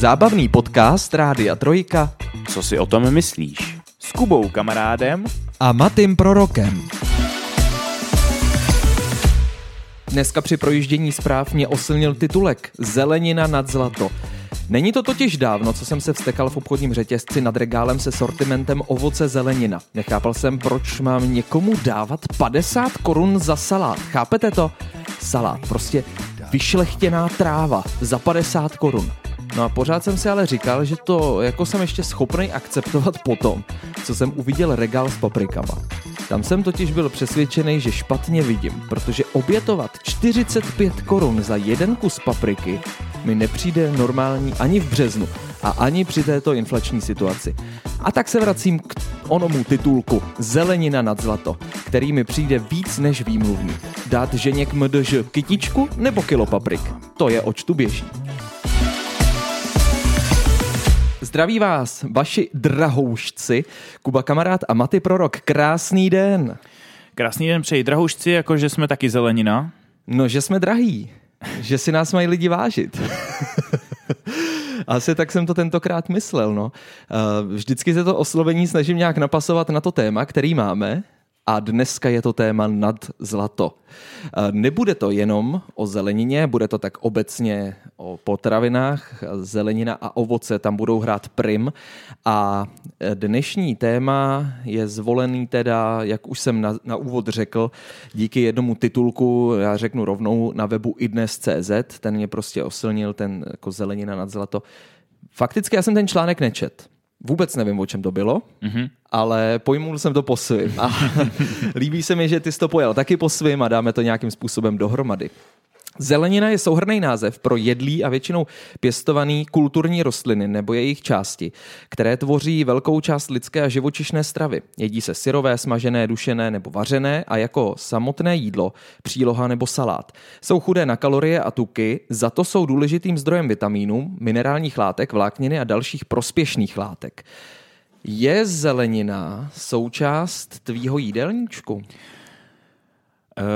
Zábavný podcast Rádia Trojka Co si o tom myslíš? S Kubou kamarádem a Matým Prorokem. Dneska při projíždění zpráv mě osilnil titulek Zelenina nad zlato. Není to totiž dávno, co jsem se vstekal v obchodním řetězci nad regálem se sortimentem ovoce zelenina. Nechápal jsem, proč mám někomu dávat 50 korun za salát. Chápete to? Salát, prostě vyšlechtěná tráva za 50 korun. No a pořád jsem si ale říkal, že to jako jsem ještě schopný akceptovat potom, co jsem uviděl regál s paprikama. Tam jsem totiž byl přesvědčený, že špatně vidím, protože obětovat 45 korun za jeden kus papriky mi nepřijde normální ani v březnu a ani při této inflační situaci. A tak se vracím k onomu titulku Zelenina nad zlato, který mi přijde víc než výmluvný. Dát ženě k MDŽ kytičku nebo kilo paprik? To je oč tu běží. Zdraví vás, vaši drahoušci, Kuba Kamarád a Maty Prorok. Krásný den. Krásný den přeji drahoušci, jakože jsme taky zelenina. No, že jsme drahý, že si nás mají lidi vážit. Asi tak jsem to tentokrát myslel. No. Eh, vždycky se to oslovení snažím nějak napasovat na to téma, který máme, a dneska je to téma nad zlato. Nebude to jenom o zelenině, bude to tak obecně o potravinách. Zelenina a ovoce tam budou hrát prim. A dnešní téma je zvolený teda, jak už jsem na, na úvod řekl, díky jednomu titulku, já řeknu rovnou, na webu idnes.cz, ten mě prostě osilnil, ten jako zelenina nad zlato. Fakticky já jsem ten článek nečet. Vůbec nevím, o čem to bylo, mm-hmm. ale pojmul jsem to po svým. A líbí se mi, že ty jsi to pojel taky po svým a dáme to nějakým způsobem dohromady. Zelenina je souhrný název pro jedlý a většinou pěstovaný kulturní rostliny nebo jejich části, které tvoří velkou část lidské a živočišné stravy. Jedí se syrové, smažené, dušené nebo vařené a jako samotné jídlo, příloha nebo salát. Jsou chudé na kalorie a tuky, za to jsou důležitým zdrojem vitamínů, minerálních látek, vlákniny a dalších prospěšných látek. Je zelenina součást tvýho jídelníčku? Uh,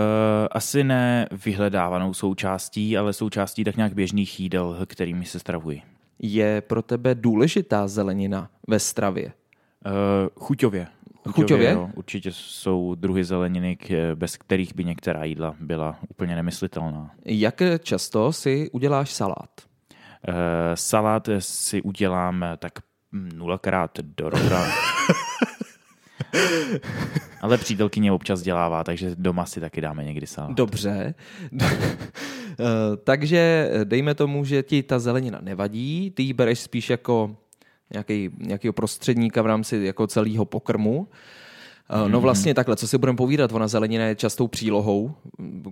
asi ne vyhledávanou součástí, ale součástí tak nějak běžných jídel, kterými se stravuji. Je pro tebe důležitá zelenina ve stravě? Uh, chuťově. Chuťově? chuťově? Jo, určitě jsou druhy zeleniny, bez kterých by některá jídla byla úplně nemyslitelná. Jak často si uděláš salát? Uh, salát si udělám tak nulakrát do roka. Ale přítelkyně občas dělává, takže doma si taky dáme někdy salát. Dobře. Eh, takže dejme tomu, že ti ta zelenina nevadí, ty ji bereš spíš jako nějaký, nějakého prostředníka v rámci jako celého pokrmu. No vlastně takhle, co si budeme povídat, ona zelenina je častou přílohou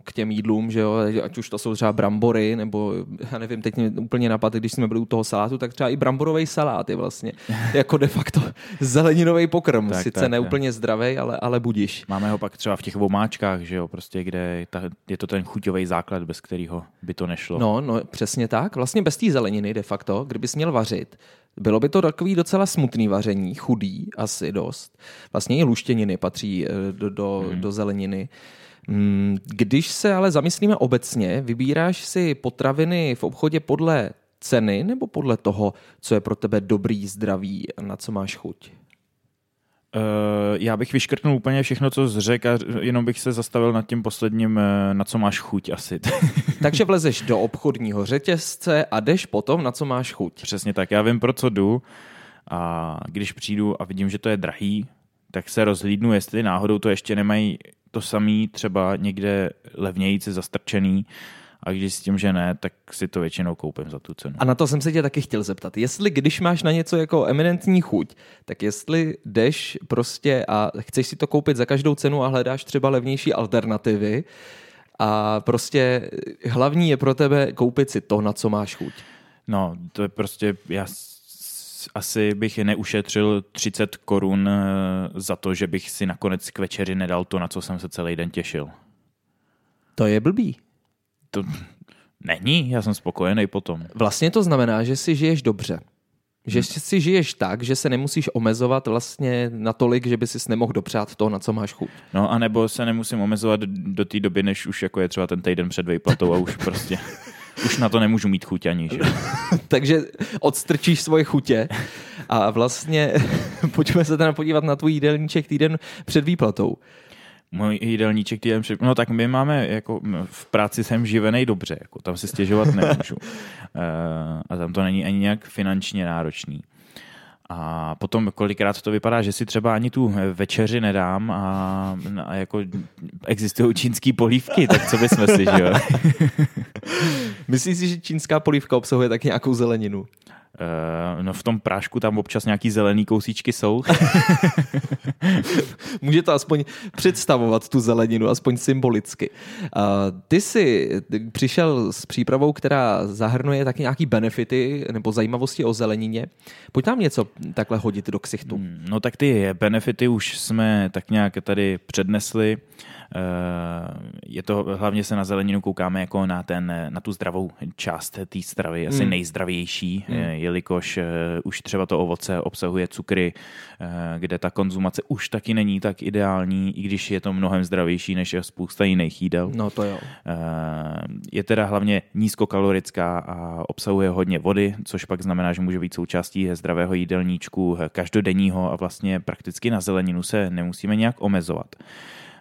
k těm jídlům, že jo, ať už to jsou třeba brambory, nebo já nevím, teď mě úplně napadl, když jsme byli u toho salátu, tak třeba i bramborový salát je vlastně jako de facto zeleninový pokrm, tak, sice tak, neúplně tak. zdravý, ale, ale budíš. Máme ho pak třeba v těch vomáčkách, že jo, prostě kde ta, je to ten chuťový základ, bez kterého by to nešlo. No, no, přesně tak, vlastně bez té zeleniny de facto, kdybys měl vařit, bylo by to takový docela smutný vaření, chudý asi dost. Vlastně i luštěniny patří eh, do, do, hmm. do zeleniny. Mm, když se ale zamyslíme obecně, vybíráš si potraviny v obchodě podle ceny nebo podle toho, co je pro tebe dobrý, zdravý a na co máš chuť? Uh, já bych vyškrtnul úplně všechno, co jsi řekl a jenom bych se zastavil nad tím posledním, eh, na co máš chuť asi. Takže vlezeš do obchodního řetězce a jdeš potom, na co máš chuť. Přesně tak, já vím, pro co jdu a když přijdu a vidím, že to je drahý, tak se rozhlídnu, jestli náhodou to ještě nemají to samý, třeba někde levnějící zastrčený, a když s tím, že ne, tak si to většinou koupím za tu cenu. A na to jsem se tě taky chtěl zeptat. Jestli když máš na něco jako eminentní chuť, tak jestli jdeš prostě a chceš si to koupit za každou cenu a hledáš třeba levnější alternativy, a prostě hlavní je pro tebe koupit si to, na co máš chuť. No, to je prostě, já asi bych neušetřil 30 korun eh, za to, že bych si nakonec k večeři nedal to, na co jsem se celý den těšil. To je blbý to není, já jsem spokojený potom. Vlastně to znamená, že si žiješ dobře. Že hmm. si žiješ tak, že se nemusíš omezovat vlastně natolik, že by si nemohl dopřát to, na co máš chuť. No a nebo se nemusím omezovat do té doby, než už jako je třeba ten týden před výplatou a už prostě Už na to nemůžu mít chuť ani, že? Takže odstrčíš svoje chutě a vlastně pojďme se teda podívat na tvůj jídelníček týden před výplatou. Můj jídelníček týden před... No tak my máme, jako v práci jsem živený dobře, jako tam si stěžovat nemůžu. Eh, a tam to není ani nějak finančně náročný. A potom kolikrát to vypadá, že si třeba ani tu večeři nedám a, a jako existují čínský polívky, tak co bychom si, že jo? Myslíš si, že čínská polívka obsahuje tak nějakou zeleninu? Uh, no v tom prášku tam občas nějaký zelený kousíčky jsou. Může to aspoň představovat tu zeleninu, aspoň symbolicky. Uh, ty jsi přišel s přípravou, která zahrnuje taky nějaký benefity nebo zajímavosti o zelenině. Pojď nám něco takhle hodit do ksichtu. Hmm, no tak ty benefity už jsme tak nějak tady přednesli. Eh, je to, hlavně se na zeleninu koukáme jako na, ten, na tu zdravou část té stravy, asi mm. nejzdravější, mm. jelikož eh, už třeba to ovoce obsahuje cukry, kde ta konzumace už taky není tak ideální, i když je to mnohem zdravější než spousta jiných jídel. No to jo. Je teda hlavně nízkokalorická a obsahuje hodně vody, což pak znamená, že může být součástí zdravého jídelníčku každodenního a vlastně prakticky na zeleninu se nemusíme nějak omezovat.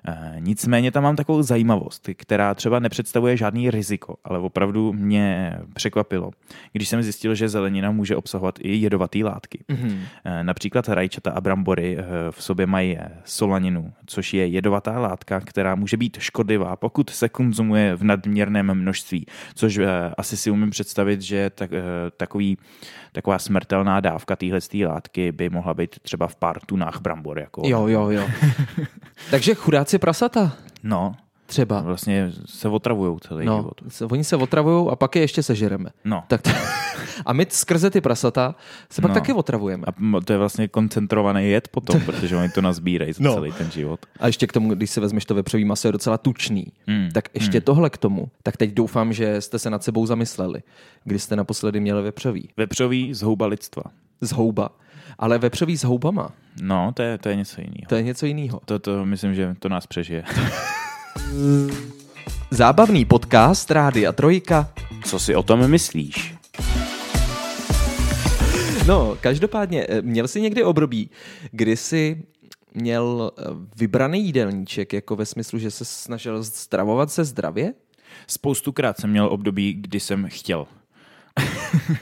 Eh, nicméně tam mám takovou zajímavost, která třeba nepředstavuje žádný riziko, ale opravdu mě překvapilo, když jsem zjistil, že zelenina může obsahovat i jedovaté látky. Mm-hmm. Například rajčata a brambory eh, v sobě mají solaninu, což je jedovatá látka, která může být škodlivá, pokud se konzumuje v nadměrném množství, což asi si umím představit, že tak, takový, taková smrtelná dávka téhle látky by mohla být třeba v pár tunách brambor. Jako... Jo, jo, jo. Takže chudáci prasata. No. Třeba. Vlastně se otravují celý no, život. Se, oni se otravují a pak je ještě sežereme. No. Tak to, a my skrze ty prasata se pak no. taky otravujeme. A to je vlastně koncentrovaný jed potom, protože oni to nazbírají za no. celý ten život. A ještě k tomu, když si vezmeš to vepřový maso, je docela tučný. Mm. Tak ještě mm. tohle k tomu. Tak teď doufám, že jste se nad sebou zamysleli, když jste naposledy měli vepřový. Vepřový z houba lidstva. Z houba. Ale vepřový s houbama. No, to je, to je něco jiného. To je něco jiného. To, to myslím, že to nás přežije. Zábavný podcast Rádia Trojka. Co si o tom myslíš? No, každopádně, eh, měl jsi někdy období, kdy jsi měl eh, vybraný jídelníček, jako ve smyslu, že se snažil stravovat se zdravě? Spoustukrát jsem měl období, kdy jsem chtěl.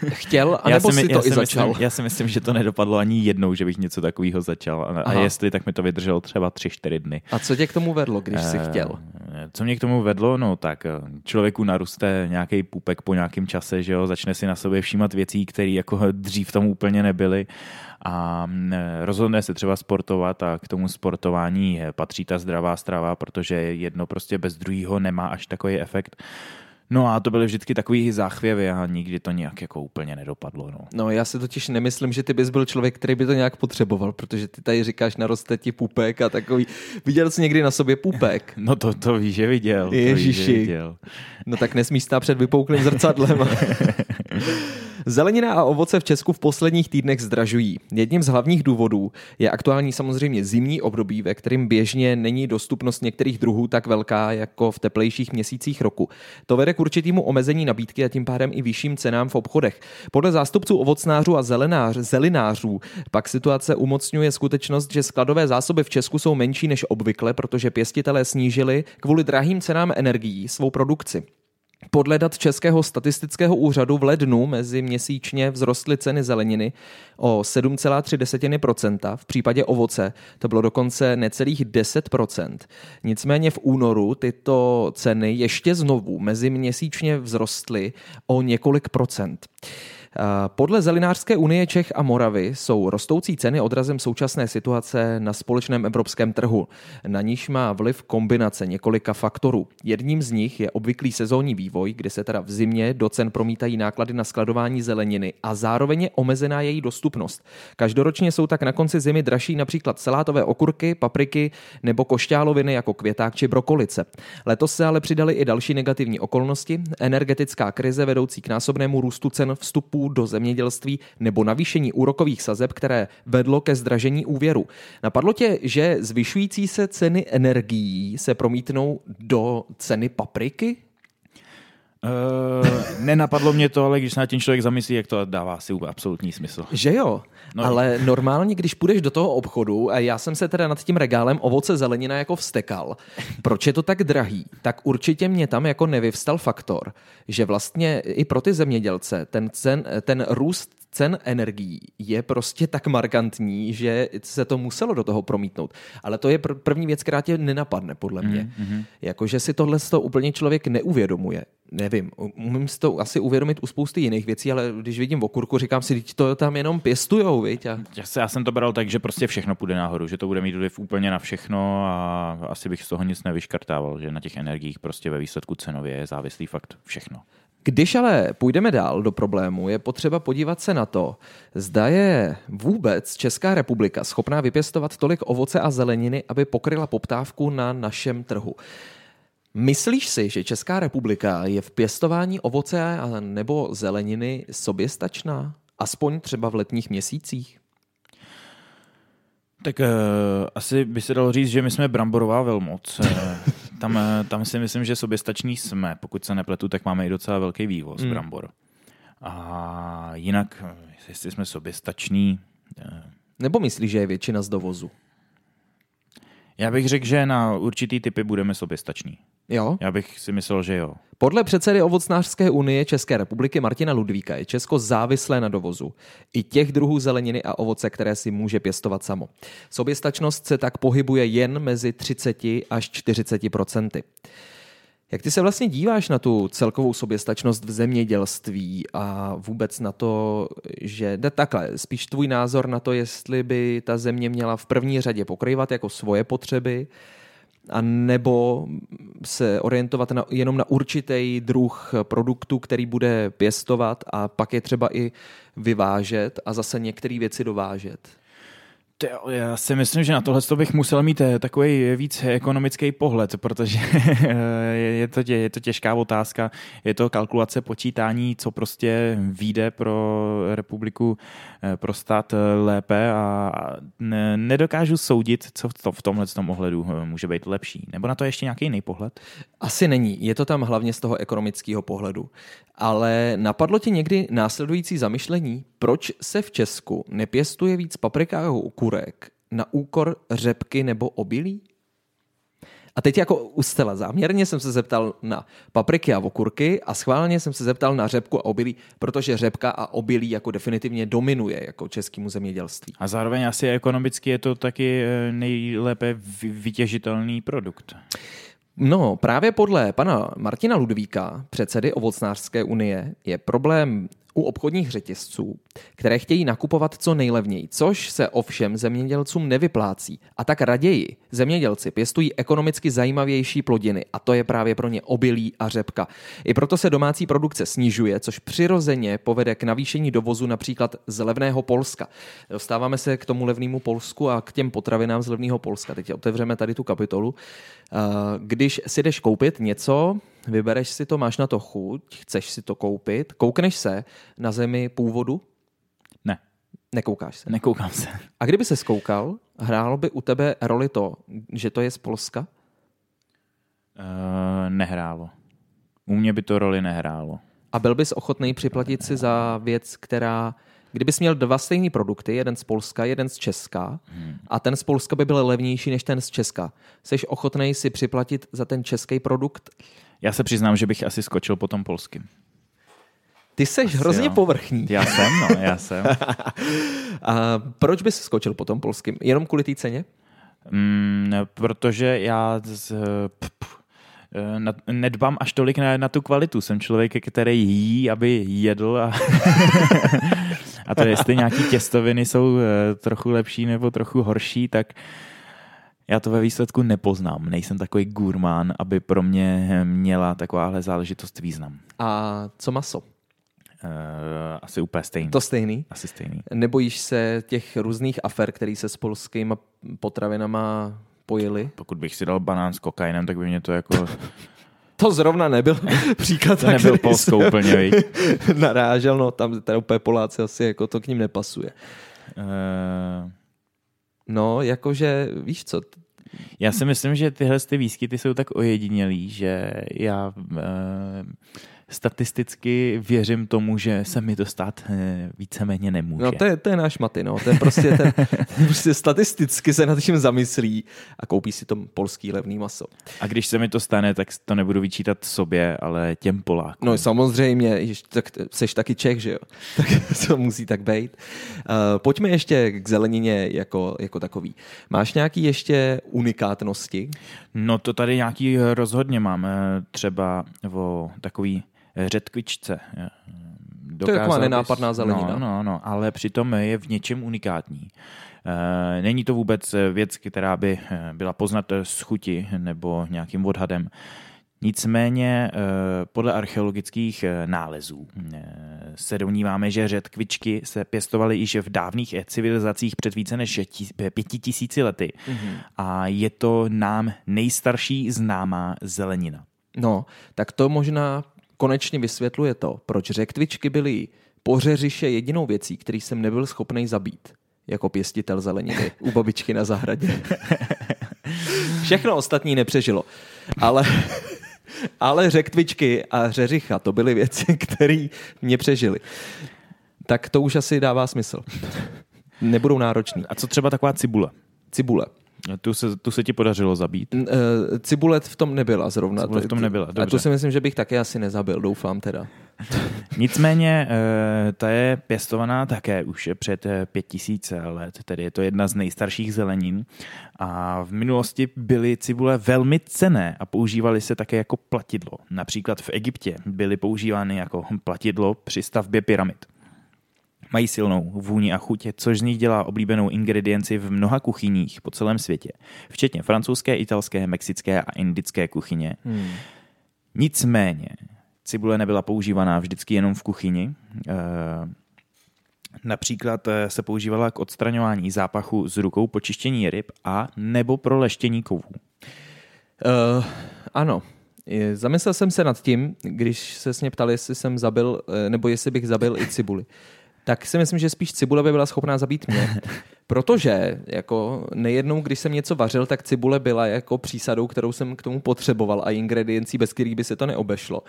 Chtěl, anebo si, si to já i si začal? Myslím, já si myslím, že to nedopadlo ani jednou, že bych něco takového začal. A, a jestli, tak mi to vydrželo třeba tři, čtyři dny. A co tě k tomu vedlo, když jsi uh, chtěl? Co mě k tomu vedlo? No tak eh, člověku naruste nějaký pupek po nějakém čase, že jo, začne si na sobě všímat věcí, které jako dřív tomu úplně nebyly a mm, rozhodne se třeba sportovat a k tomu sportování patří ta zdravá strava, protože jedno prostě bez druhého nemá až takový efekt. No a to byly vždycky takový záchvěvy a nikdy to nějak jako úplně nedopadlo. No. no já si totiž nemyslím, že ty bys byl člověk, který by to nějak potřeboval, protože ty tady říkáš, naroste ti pupek a takový. Viděl jsi někdy na sobě pupek? No to, to víš, že viděl. Ježiši. To víš, že viděl. No tak nesmíš stát před vypouklým zrcadlem. Zelenina a ovoce v Česku v posledních týdnech zdražují. Jedním z hlavních důvodů je aktuální samozřejmě zimní období, ve kterém běžně není dostupnost některých druhů tak velká jako v teplejších měsících roku. To vede k určitému omezení nabídky a tím pádem i vyšším cenám v obchodech. Podle zástupců ovocnářů a zelenář, zelinářů pak situace umocňuje skutečnost, že skladové zásoby v Česku jsou menší než obvykle, protože pěstitelé snížili kvůli drahým cenám energií svou produkci. Podle dat Českého statistického úřadu v lednu mezi měsíčně vzrostly ceny zeleniny o 7,3%, v případě ovoce to bylo dokonce necelých 10%. Nicméně v únoru tyto ceny ještě znovu mezi měsíčně vzrostly o několik procent. Podle Zelinářské unie Čech a Moravy jsou rostoucí ceny odrazem současné situace na společném evropském trhu. Na níž má vliv kombinace několika faktorů. Jedním z nich je obvyklý sezónní vývoj, kdy se teda v zimě do cen promítají náklady na skladování zeleniny a zároveň je omezená její dostupnost. Každoročně jsou tak na konci zimy dražší například salátové okurky, papriky nebo košťáloviny jako květák či brokolice. Letos se ale přidali i další negativní okolnosti, energetická krize vedoucí k násobnému růstu cen vstupu vstupů do zemědělství nebo navýšení úrokových sazeb, které vedlo ke zdražení úvěru. Napadlo tě, že zvyšující se ceny energií se promítnou do ceny papriky? Uh, nenapadlo mě to, ale když se na tím člověk zamyslí, jak to dává asi absolutní smysl. Že jo, no, ale normálně, když půjdeš do toho obchodu, a já jsem se teda nad tím regálem ovoce zelenina jako vstekal, proč je to tak drahý, tak určitě mě tam jako nevyvstal faktor, že vlastně i pro ty zemědělce ten, cen, ten růst cen energií je prostě tak markantní, že se to muselo do toho promítnout. Ale to je pr- první věc, která tě nenapadne, podle mě. Mm-hmm. Jakože si tohle to úplně člověk neuvědomuje. Nevím, umím si to asi uvědomit u spousty jiných věcí, ale když vidím okurku, říkám si, to tam jenom pěstujou, viď? A... Já jsem to bral tak, že prostě všechno půjde nahoru, že to bude mít vliv úplně na všechno a asi bych z toho nic nevyškartával, že na těch energiích prostě ve výsledku cenově je závislý fakt všechno. Když ale půjdeme dál do problému, je potřeba podívat se na to, zda je vůbec Česká republika schopná vypěstovat tolik ovoce a zeleniny, aby pokryla poptávku na našem trhu. Myslíš si, že Česká republika je v pěstování ovoce nebo zeleniny soběstačná? Aspoň třeba v letních měsících? Tak uh, asi by se dalo říct, že my jsme bramborová velmoc. Eh, tam, eh, tam si myslím, že soběstační jsme. Pokud se nepletu, tak máme i docela velký vývoz mm. brambor. A jinak, jestli jsme soběstační... Nebo myslíš, že je většina z dovozu? Já bych řekl, že na určitý typy budeme soběstační. Jo? Já bych si myslel, že jo. Podle předsedy Ovocnářské unie České republiky Martina Ludvíka je Česko závislé na dovozu. I těch druhů zeleniny a ovoce, které si může pěstovat samo. Soběstačnost se tak pohybuje jen mezi 30 až 40 procenty. Jak ty se vlastně díváš na tu celkovou soběstačnost v zemědělství a vůbec na to, že jde takhle, spíš tvůj názor na to, jestli by ta země měla v první řadě pokrývat jako svoje potřeby, a nebo se orientovat na, jenom na určitý druh produktu, který bude pěstovat a pak je třeba i vyvážet a zase některé věci dovážet. Já si myslím, že na tohle bych musel mít eh, takový víc ekonomický pohled, protože je to, tě, je to těžká otázka. Je to kalkulace počítání, co prostě vyjde pro republiku, eh, pro stát eh, lépe a nedokážu soudit, co to v tomhle tom ohledu může být lepší. Nebo na to ještě nějaký jiný pohled? Asi není. Je to tam hlavně z toho ekonomického pohledu. Ale napadlo ti někdy následující zamyšlení, proč se v Česku nepěstuje víc paprika okurek na úkor řepky nebo obilí? A teď jako ustela záměrně jsem se zeptal na papriky a okurky a schválně jsem se zeptal na řepku a obilí, protože řepka a obilí jako definitivně dominuje jako českému zemědělství. A zároveň asi ekonomicky je to taky eh, nejlépe vytěžitelný produkt. No, právě podle pana Martina Ludvíka, předsedy Ovocnářské unie, je problém u obchodních řetězců, které chtějí nakupovat co nejlevněji, což se ovšem zemědělcům nevyplácí. A tak raději zemědělci pěstují ekonomicky zajímavější plodiny a to je právě pro ně obilí a řepka. I proto se domácí produkce snižuje, což přirozeně povede k navýšení dovozu například z levného Polska. Dostáváme se k tomu levnému Polsku a k těm potravinám z levného Polska. Teď otevřeme tady tu kapitolu. Když si jdeš koupit něco, vybereš si to, máš na to chuť, chceš si to koupit, koukneš se na zemi původu? Ne. Nekoukáš se? Nekoukám se. A kdyby se skoukal, hrálo by u tebe roli to, že to je z Polska? Uh, nehrálo. U mě by to roli nehrálo. A byl bys ochotný připlatit si za věc, která Kdybys měl dva stejné produkty, jeden z Polska, jeden z Česka, hmm. a ten z Polska by byl levnější než ten z Česka, jsi ochotný si připlatit za ten český produkt? Já se přiznám, že bych asi skočil po tom polským. Ty jsi asi hrozně jo. povrchní. Já jsem, no, já jsem. a proč bys skočil po tom polským? Jenom kvůli té ceně? Mm, protože já z, p, p, na, nedbám až tolik na, na tu kvalitu. Jsem člověk, který jí, aby jedl a, a to jestli nějaký těstoviny jsou eh, trochu lepší nebo trochu horší, tak já to ve výsledku nepoznám. Nejsem takový gurmán, aby pro mě měla takováhle záležitost význam. A co maso? Uh, asi úplně stejný. To stejný? Asi stejný. Nebojíš se těch různých afer, které se s polskými potravinama pojili? Pokud bych si dal banán s kokainem, tak by mě to jako... to zrovna nebyl příklad. To nebyl Polsko úplně. Narážel, no tam teda úplně Poláci asi jako to k ním nepasuje. Uh... No, jakože, víš co, já si myslím, že tyhle ty výskyty jsou tak ojedinělý, že já uh, statisticky věřím tomu, že se mi to stát eh, víceméně nemůže. No to je, to je náš maty, no. To je prostě, ten, prostě statisticky se nad tím zamyslí a koupí si to polský levný maso. A když se mi to stane, tak to nebudu vyčítat sobě, ale těm Polákům. No samozřejmě, tak seš taky Čech, že jo? Tak to musí tak být. Uh, pojďme ještě k zelenině jako, jako takový. Máš nějaký ještě unikátnosti? No to tady nějaký rozhodně máme, třeba o takový řetkvičce. Dokázal to je taková nenápadná zelenina. No, no, no, ale přitom je v něčem unikátní. Eh, není to vůbec věc, která by eh, byla poznat z chuti nebo nějakým odhadem. Nicméně eh, podle archeologických nálezů se domníváme, že řetkvičky se pěstovaly již v dávných civilizacích před více než pěti tisíci lety. Mm-hmm. A je to nám nejstarší známá zelenina. No, tak to možná konečně vysvětluje to, proč řektvičky byly pořeřiše jedinou věcí, který jsem nebyl schopný zabít jako pěstitel zeleniny u babičky na zahradě. Všechno ostatní nepřežilo. Ale, ale řektvičky a řeřicha, to byly věci, které mě přežily. Tak to už asi dává smysl. Nebudou náročný. A co třeba taková cibule? Cibule. Tu se, tu se ti podařilo zabít? Uh, cibulet v tom nebyla zrovna. Cibulet v tom nebyla, dobře. A tu si myslím, že bych taky asi nezabil, doufám teda. Nicméně uh, ta je pěstovaná také už před eh, pět tisíce let, tedy je to jedna z nejstarších zelenin a v minulosti byly cibule velmi cené a používaly se také jako platidlo. Například v Egyptě byly používány jako platidlo při stavbě pyramid. Mají silnou vůni a chuť, což z nich dělá oblíbenou ingredienci v mnoha kuchyních po celém světě, včetně francouzské, italské, mexické a indické kuchyně. Hmm. Nicméně, cibule nebyla používaná vždycky jenom v kuchyni. E, například eh, se používala k odstraňování zápachu z rukou po čištění ryb a nebo pro leštění kovů. Uh, ano, Zamyslel jsem se nad tím, když se s mě ptali, jestli jsem zabil, nebo jestli bych zabil i cibuli tak si myslím, že spíš cibule by byla schopná zabít mě. Protože jako nejednou, když jsem něco vařil, tak cibule byla jako přísadou, kterou jsem k tomu potřeboval a ingrediencí, bez kterých by se to neobešlo.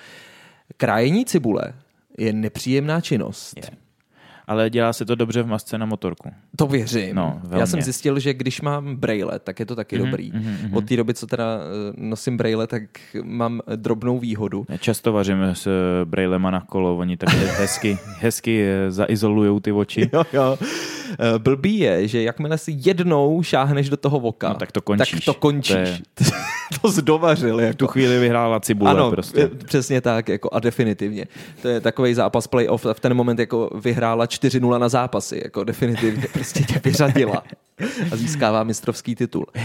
Krájení cibule je nepříjemná činnost. Je ale dělá se to dobře v masce na motorku. To věřím. No, Já jsem zjistil, že když mám braille, tak je to taky mm-hmm, dobrý. Mm-hmm. Od té doby, co teda eh, nosím braille, tak mám drobnou výhodu. Já často vařím s eh, braillema na kolo, oni tak hezky, hezky eh, zaizolují ty oči. Jo, jo. Blbý je, že jakmile si jednou šáhneš do toho voka, no, tak to končíš. Tak to končíš. To, je... to zdovařil. Jako. Tu chvíli vyhrála cibule ano, prostě. přesně tak, jako a definitivně. To je takový zápas playoff a v ten moment jako vyhrála 4-0 na zápasy, jako definitivně prostě tě vyřadila a získává mistrovský titul. Uh,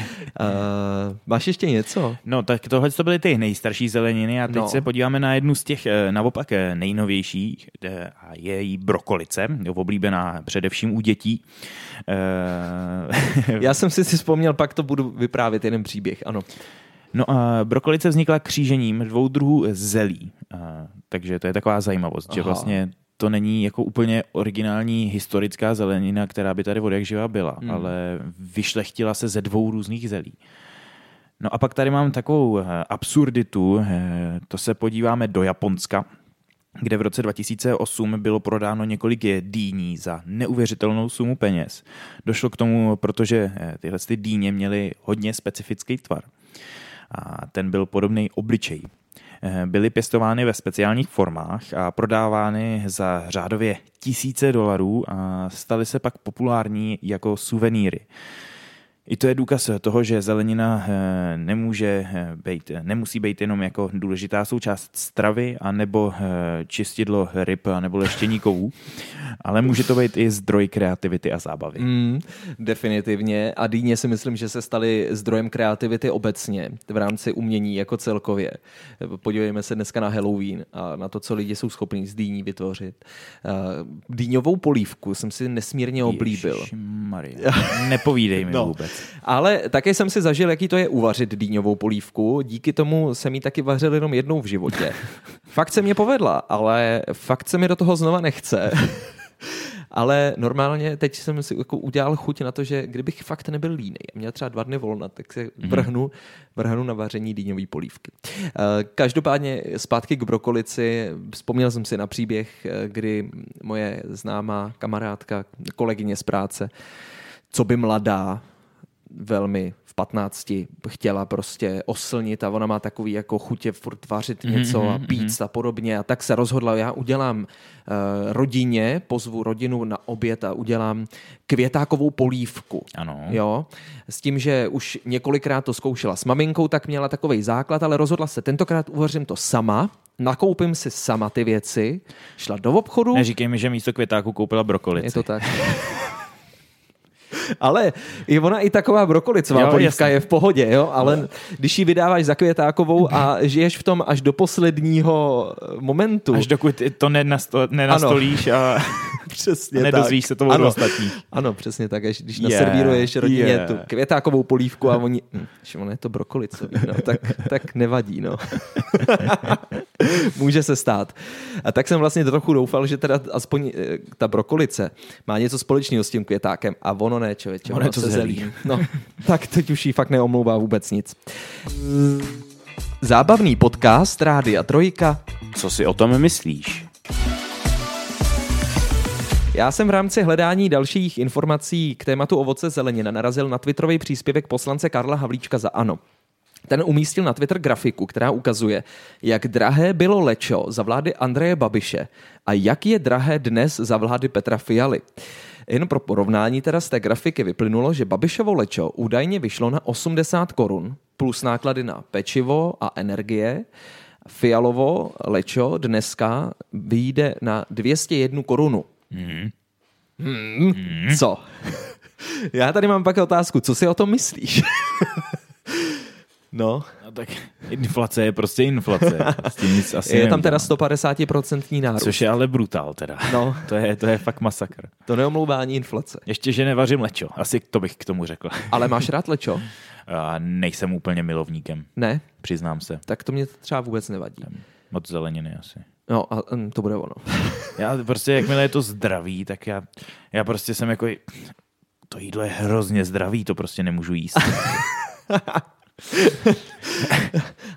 máš ještě něco? No, tak tohle to byly ty nejstarší zeleniny a teď no. se podíváme na jednu z těch eh, naopak eh, nejnovějších a je jí brokolice, oblíbená především u dětí. Uh... Já jsem si si vzpomněl, pak to budu vyprávět jeden příběh, ano. No a brokolice vznikla křížením dvou druhů zelí, a, takže to je taková zajímavost, Aha. že vlastně to není jako úplně originální historická zelenina, která by tady od jak živa byla, hmm. ale vyšlechtila se ze dvou různých zelí. No a pak tady mám takovou eh, absurditu, eh, to se podíváme do Japonska, kde v roce 2008 bylo prodáno několik dýní za neuvěřitelnou sumu peněz. Došlo k tomu, protože eh, tyhle ty dýně měly hodně specifický tvar. A ten byl podobný obličej. Eh, byly pěstovány ve speciálních formách a prodávány za řádově tisíce dolarů a staly se pak populární jako suvenýry. I to je důkaz toho, že zelenina eh, nemůže eh, být, nemusí být jenom jako důležitá součást stravy a nebo čistidlo ryb a nebo leštění kovů, ale může to být i zdroj kreativity a zábavy. Mm, definitivně. A dýně si myslím, že se staly zdrojem kreativity obecně v rámci umění jako celkově. Podívejme se dneska na Halloween a na to, co lidi jsou schopní z dýní vytvořit. Dýňovou polívku jsem si nesmírně oblíbil. Nepovídej mi no. vůbec. Ale také jsem si zažil, jaký to je uvařit dýňovou polívku. Díky tomu jsem ji taky vařil jenom jednou v životě. fakt se mě povedla, ale fakt se mi do toho znova nechce. Ale normálně teď jsem si jako udělal chuť na to, že kdybych fakt nebyl líný a měl třeba dva dny volna, tak se vrhnu, vrhnu na vaření dýňové polívky. Eh, Každopádně zpátky k brokolici. Vzpomněl jsem si na příběh, eh, kdy moje známá kamarádka, kolegyně z práce, co by mladá, velmi v 15 chtěla prostě oslnit a ona má takový jako chutě furt vařit něco a pít a podobně a tak se rozhodla, já udělám uh, rodině, pozvu rodinu na oběd a udělám květákovou polívku. Ano. Jo, s tím, že už několikrát to zkoušela s maminkou, tak měla takový základ, ale rozhodla se, tentokrát uvařím to sama, nakoupím si sama ty věci, šla do obchodu, Neříkej mi, že místo květáku koupila brokolici. je to tak. Ale i ona i taková brokolicová Jo, polívka jasně. je v pohodě, jo? ale když ji vydáváš za květákovou a žiješ v tom až do posledního eh, momentu. Až dokud to nenasto, nenastolíš a přesně nedozvíš se to ano, ostatních. ano, přesně tak, až když Yeah, naservíruješ rodině yeah. tu květákovou polívku a oni, hm, že ono je to brokolicový, no, tak, tak nevadí, no. Může se stát. A tak jsem vlastně trochu doufal, že teda aspoň eh, ta brokolice má něco společného s tím květákem a ono ne, člověče, Ono ono je to se zelí. zelí. No, tak teď už jí fakt neomlouvá vůbec nic. Zábavný podcast Rádia Trojka Co si o tom myslíš? Já jsem v rámci hledání dalších informací k tématu ovoce zelenina narazil na twitterový příspěvek poslance Karla Havlíčka za ANO. Ten umístil na Twitter grafiku, která ukazuje, jak drahé bylo lečo za vlády Andreje Babiše a jak je drahé dnes za vlády Petra Fialy. Jen pro porovnání teda z té grafiky vyplynulo, že Babišovo lečo údajně vyšlo na 80 korun plus náklady na pečivo a energie. Fialovo lečo dneska vyjde na 201 korunu. Hmm, co? Já tady mám pak otázku, co si o tom myslíš? no, No tak inflace je prostě inflace. S tím nic asi je tam teda neudělám. 150% nárůst. Což je ale brutál teda. No. To je, to je fakt masakr. To neomlouvání inflace. Ještě, že nevařím lečo. Asi to bych k tomu řekl. Ale máš rád lečo? A nejsem úplně milovníkem, Ne? přiznám se. Tak to mě třeba vůbec nevadí. Moc zeleniny asi. No a mm, to bude ono. Já prostě, jakmile je to zdravý, tak já, já prostě jsem jako, to jídlo je hrozně zdravý, to prostě nemůžu jíst.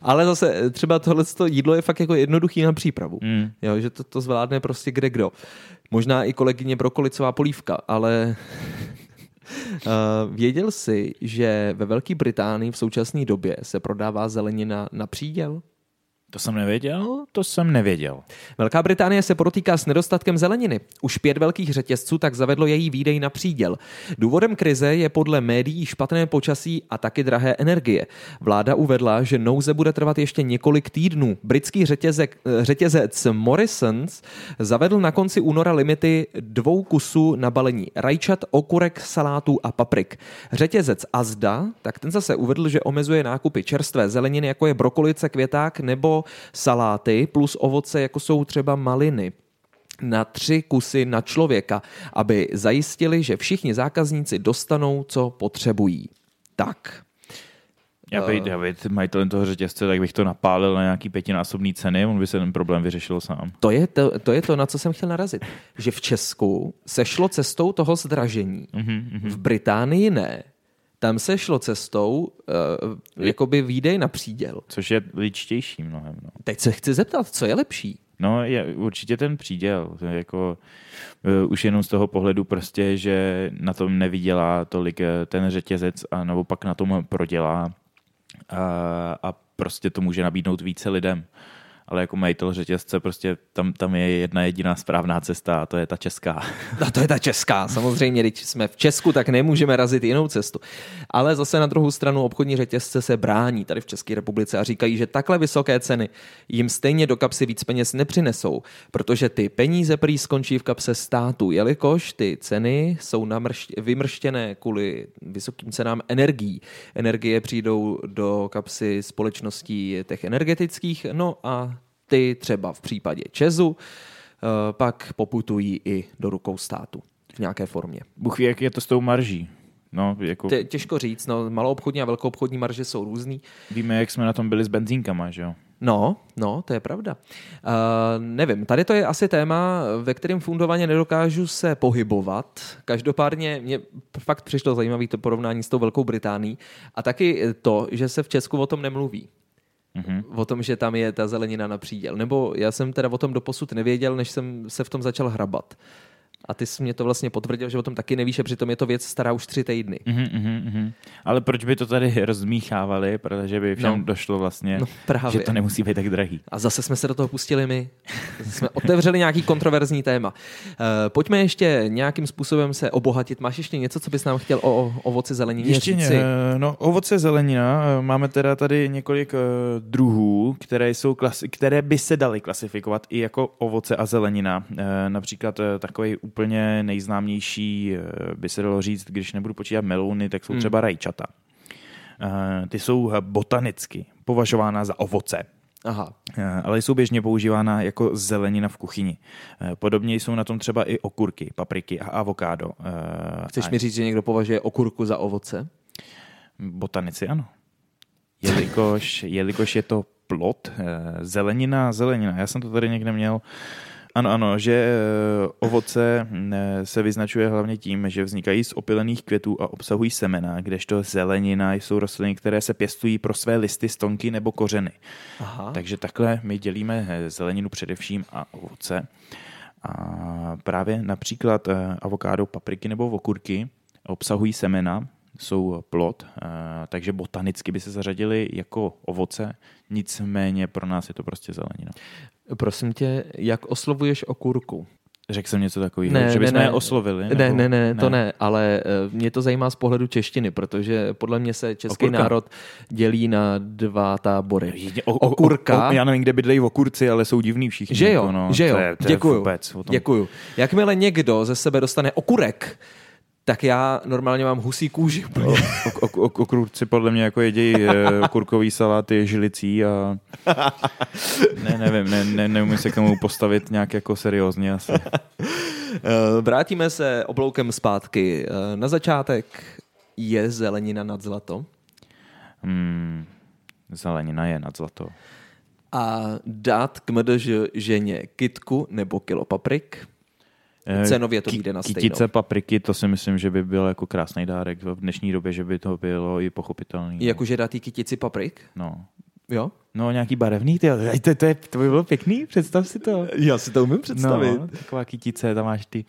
Ale zase eh, třeba tohle jídlo je fakt jako jednoduchý na přípravu. Mm. Jo, že to, to zvládne prostě kde kdo. Možná i kolegyně brokolicová polívka, ale Uh, věděl jsi, že ve Velké Británii v současné době se prodává zelenina na příděl? To jsem nevěděl, to jsem nevěděl. Velká Británie se protýká s nedostatkem zeleniny. Už pět velkých řetězců tak zavedlo její výdej na příděl. Důvodem krize je podle médií špatné počasí a taky drahé energie. Vláda uvedla, že nouze bude trvat ještě několik týdnů. Britský řetězek, řetězec Morrisons zavedl na konci února limity dvou kusů na balení rajčat, okurek, salátů a paprik. Řetězec Azda, tak ten zase uvedl, že omezuje nákupy čerstvé zeleniny, jako je brokolice, květák nebo saláty, plus ovoce, jako jsou třeba maliny na tři kusy na člověka, aby zajistili, že všichni zákazníci dostanou, co potřebují. Tak. Já já být majitelem toho řetězce, tak bych to napálil na nějaký pětinásobný ceny, on by se ten problém vyřešil sám. To je to, to je to, na co jsem chtěl narazit. Že v Česku se šlo cestou toho zdražení. Mhm, V Británii ne. Tam se šlo cestou uh, jakoby výdej na příděl. Což je ličtější mnohem. No, Teď se chci zeptat, co je lepší? no je určitě ten příděl. Jako, uh, už jenom z toho pohledu prostě, že na tom nevydělá tolik eh, ten řetězec a naopak na tom prodělá a, a prostě to může nabídnout více lidem. Ale jako majitel řetězce prostě tam, tam je jedna jediná správná cesta a to je ta česká. No to je ta česká, samozřejmě, když jsme v Česku, tak nemůžeme razit jinou cestu. Ale zase na druhou stranu obchodní řetězce se brání tady v České republice a říkají, že takhle vysoké ceny jim stejně do kapsy víc peněz nepřinesou, protože ty peníze prý skončí v kapse státu, jelikož ty ceny jsou namršť, vymrštěné kvůli vysokým cenám energií. Energie přijdou do kapsy společností těch energetických, no a ty třeba v případě Česu eh, pak poputují i do rukou státu v nějaké formě. Bůh ví, jak je to s tou marží. No, jako Tě- Těžko říct, no, maloobchodní a velkoobchodní marže jsou různý. víme, jak jsme na tom byli s benzínkama, že jo? No, no, to je pravda. Uh, nevím, tady to je asi téma, ve kterém fundovaně nedokážu se pohybovat. Každopádně mě fakt přišlo zajímavé to porovnání s tou Velkou Británií a taky to, že se v Česku o tom nemluví. Mm-hmm. O tom, že tam je ta zelenina na příděl. Nebo já jsem teda o tom doposud nevěděl, než jsem se v tom začal hrabat. A ty jsi mě to vlastně potvrdil, že o tom taky nevíš, a přitom je to věc stará už tři týdny. Mm-hmm, mm-hmm. Ale proč by to tady rozmíchávali, protože by všem no. došlo vlastně, no, právě. že to nemusí být tak drahý. A zase jsme se do toho pustili my. Zase jsme otevřeli nějaký kontroverzní téma. Uh, pojďme ještě nějakým způsobem se obohatit. Máš ještě něco, co bys nám chtěl o ovoci zelenině ještě říci? Ne, no, ovoce zelenina. Eh, máme teda tady několik uh, druhů, které, jsou klasi- které by se daly klasifikovat i jako ovoce a zelenina. Uh, například uh, takový úplně nejznámější, eh, by se dalo říct, když nebudu počítat melouny, tak jsou hmm. třeba rajčata. Eh, ty jsou botanicky považována za ovoce. Aha. Eh, ale jsou běžně používána jako zelenina v kuchyni. Podobně jsou na tom třeba i okurky, papriky a avokádo. Chceš a... mi říct, že někdo považuje okurku za ovoce? Botanici ano. Jelikož, jelikož je to plot, zelenina, zelenina. Já jsem to tady někde měl ano, ano, že eh, ovoce eh, se vyznačuje hlavně tím, že vznikají z opilených květů a obsahují semena, kdežto zelenina jsou rostliny, které se pěstují pro své listy, stonky nebo kořeny. Aha. Takže takhle my dělíme eh, zeleninu především a ovoce. A právě například avokádo, papriky nebo okurky obsahují semena, jsou plod, takže botanicky by se zařadili jako ovoce, nicméně pro nás je to prostě zelenina. Prosím tě, jak oslovuješ okurku? Řekl jsem něco takového, ne, že bychom ne, ne. je oslovili? Ne, nebo? ne, ne, to ne, ne ale uh, mě to zajímá z pohledu češtiny, protože podle mě se český Okurka. národ dělí na dva tábory. O, o, Okurka. O, o, já nevím, kde bydlejí okurci, ale jsou divní všichni. Že jo, jako no, že jo, to je, to děkuju, je děkuju. Jakmile někdo ze sebe dostane okurek, tak já normálně mám husí kůži. Okurci podle mě jako jedějí eh, kurkový saláty žilicí a ne, nevím, ne, ne, neumím se k tomu postavit nějak jako seriózně asi. Eh, vrátíme se obloukem zpátky. Eh, na začátek je zelenina nad zlato? Hmm, zelenina je nad zlato. A dát k mdž ženě kitku nebo kilo paprik? Eh, Cenově to vyjde na stejno. Kytice papriky, to si myslím, že by byl jako krásný dárek v dnešní době, že by to bylo i pochopitelný. Jakože dát ty kytici paprik? No. Jo? No, nějaký barevný, ty, to, to, je, to by bylo pěkný, představ si to. Já si to umím představit. No, taková kytice, tam máš ty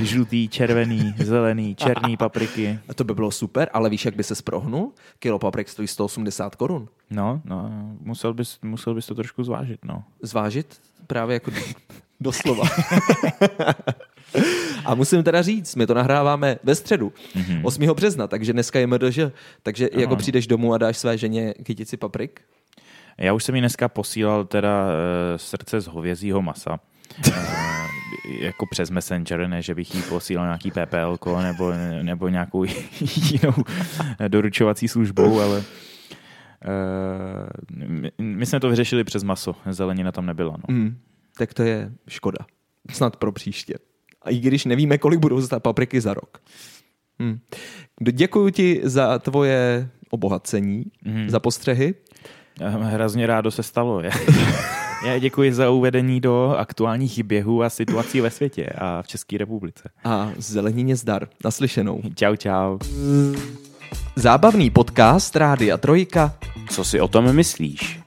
žlutý, červený, zelený, černý papriky. A to by bylo super, ale víš, jak by se sprohnul? Kilo paprik stojí 180 korun. No, no, musel bys, musel bys to trošku zvážit, no. Zvážit? Právě jako doslova. A musím teda říct, my to nahráváme ve středu, mm-hmm. 8. března, takže dneska je MDŽ. Takže ano. jako přijdeš domů a dáš své ženě kytici paprik? Já už jsem jí dneska posílal teda uh, srdce z hovězího masa. uh, jako přes Messenger, ne, že bych jí posílal nějaký PPL nebo, nebo nějakou jinou doručovací službou, ale uh, my, my jsme to vyřešili přes maso, zelenina tam nebyla. No. Mm, tak to je škoda. Snad pro příště. A i když nevíme, kolik budou za papriky za rok. Hmm. Děkuji ti za tvoje obohacení, hmm. za postřehy. Hrozně rádo se stalo. Já děkuji za uvedení do aktuálních běhů a situací ve světě a v České republice. A zelenině zdar. Naslyšenou. Čau, čau. Zábavný podcast Rádia Trojka. Co si o tom myslíš?